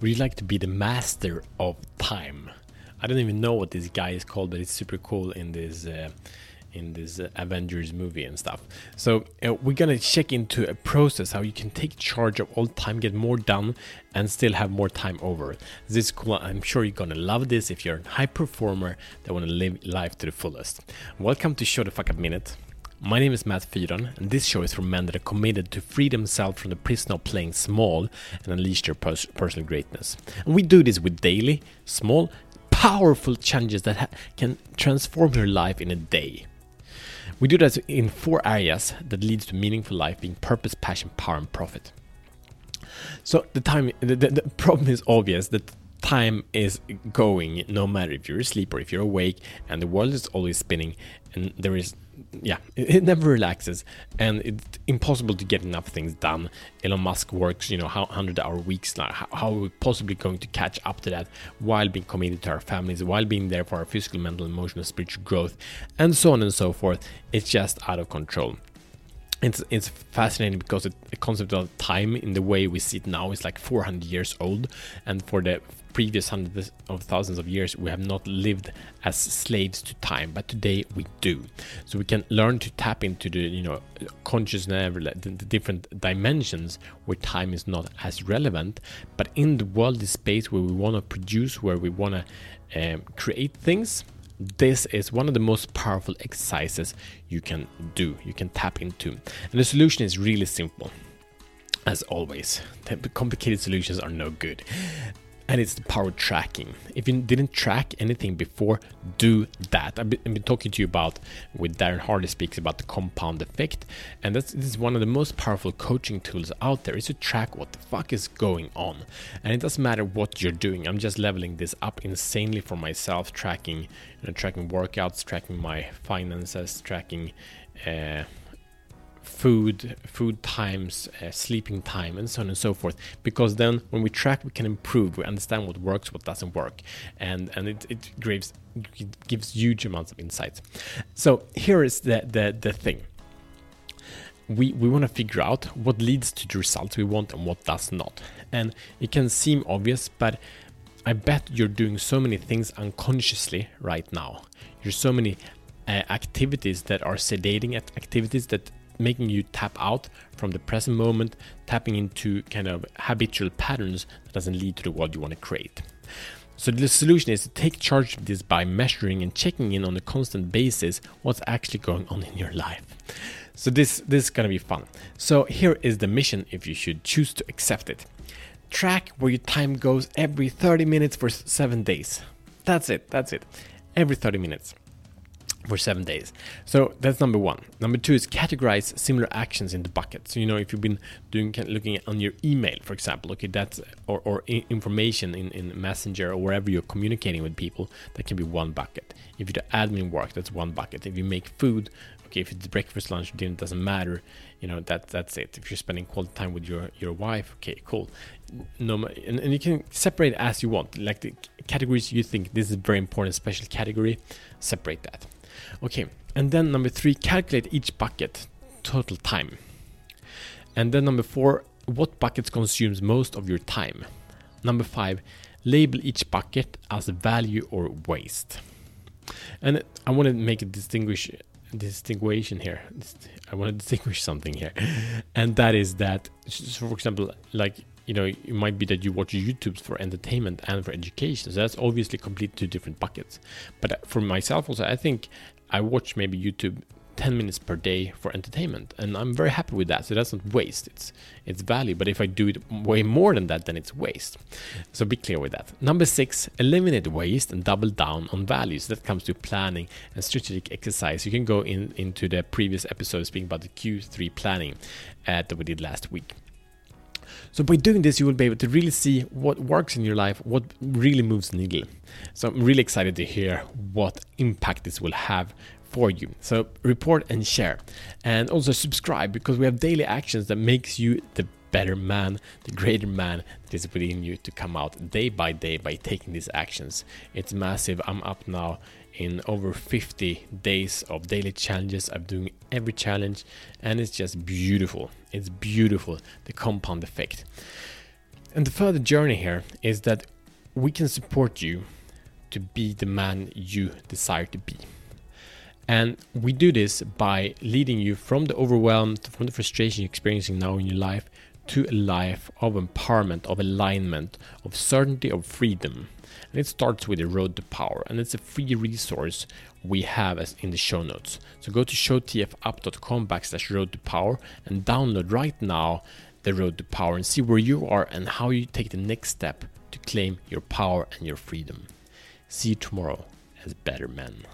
Would you like to be the master of time? I don't even know what this guy is called, but it's super cool in this uh, in this uh, Avengers movie and stuff. So uh, we're gonna check into a process how you can take charge of all time, get more done, and still have more time over. This is cool. I'm sure you're gonna love this if you're a high performer that wanna live life to the fullest. Welcome to Show the Fuck Up Minute. My name is Matt Fyron, and this show is for men that are committed to free themselves from the prison of playing small and unleash their pers- personal greatness. And we do this with daily, small, powerful challenges that ha- can transform your life in a day. We do that in four areas that leads to meaningful life being purpose, passion, power, and profit. So the time, the, the, the problem is obvious that time is going no matter if you're asleep or if you're awake, and the world is always spinning, and there is yeah, it, never relaxes, and it's impossible to get enough things done. Elon Musk works, you know, hundred hour weeks now. How, how, are we possibly going to catch up to that while being committed to our families, while being there for our physical, mental, emotional, spiritual growth, and so on and so forth? It's just out of control it's it's fascinating because it, the concept of time in the way we see it now is like 400 years old. And for the previous hundreds of thousands of years we have not lived as slaves to time but today we do. So we can learn to tap into the you know consciousness the, the different dimensions where time is not as relevant. But in the world the space where we want to produce where we want to um, create things this is one of the most powerful exercises you can do, you can tap into. And the solution is really simple. As always, the complicated solutions are no good and it's the power tracking. If you didn't track anything before, do that. I've been, talking to you about with Darren Hardy speaks about the compound effect, and that's this is one of the most powerful coaching tools out there. Is to track what the fuck is going on, and it doesn't matter what you're doing. I'm just leveling this up insanely for myself, tracking, you know, tracking workouts, tracking my finances, tracking. Uh, food, food times, uh, sleeping time, and so on and so forth. Because then, when we track, we can improve. We understand what works, what doesn't work, and and it it gives it gives huge amounts of insights. So here is the the the thing. We, we want to figure out what leads to the results we want and what does not. And it can seem obvious, but I bet you're doing so many things unconsciously right now. You're so many uh, activities that are sedating activities that making you tap out from the present moment, tapping into kind of habitual patterns that doesn't lead to the world you want to create. So the solution is to take charge of this by measuring and checking in on a constant basis what's actually going on in your life. So this this is gonna be fun. So here is the mission if you should choose to accept it. Track where your time goes every 30 minutes for 7 days. That's it. That's it. Every 30 minutes for seven days. So that's number one. Number two is categorize similar actions into buckets. So, you know, if you've been doing looking on your email, for example, okay, that's or, or information in, in Messenger or wherever you're communicating with people, that can be one bucket. If you do admin work, that's one bucket. If you make food, okay, if it's breakfast, lunch, dinner, doesn't matter. You know, that that's it. If you're spending quality time with your your wife, okay, cool. No, and, and you can separate as you want. Like the categories you think this is very important special category, separate that. Okay, and then number three, calculate each bucket total time. And then number four, what buckets consumes most of your time. Number five, label each bucket as value or waste. And I want to make a distinguish distinguishing here. I want to distinguish something here, and that is that, for example, like you know, it might be that you watch YouTube for entertainment and for education. So that's obviously completely two different buckets. But for myself, also, I think I watch maybe YouTube 10 minutes per day for entertainment and i'm very happy with that. So that's not waste. It's it's value. But if i do it way more than that then it's waste. So be clear with that. Number six eliminate waste and double down on values. That comes to planning and strategic exercise. You can go in into the previous episode speaking about the q3 planning uh, that we did last week so by doing this, you will be able to really see what works in your life, what really moves the needle. So I'm really excited to hear what impact this will have for you. So report and share, and also subscribe because we have daily actions that makes you the better man, the greater man that is within you to come out day by day by taking these actions. It's massive. I'm up now in over 50 days of daily challenges. I'm doing every challenge and it's just beautiful. It's beautiful, the compound effect. And the further journey here is that we can support you to be the man you desire to be. And we do this by leading you from the overwhelm, from the frustration you're experiencing now in your life, to a life of empowerment, of alignment, of certainty, of freedom. And it starts with the road to power, and it's a free resource we have as in the show notes. So go to showtfup.com backslash road to power and download right now the road to power and see where you are and how you take the next step to claim your power and your freedom. See you tomorrow as better men.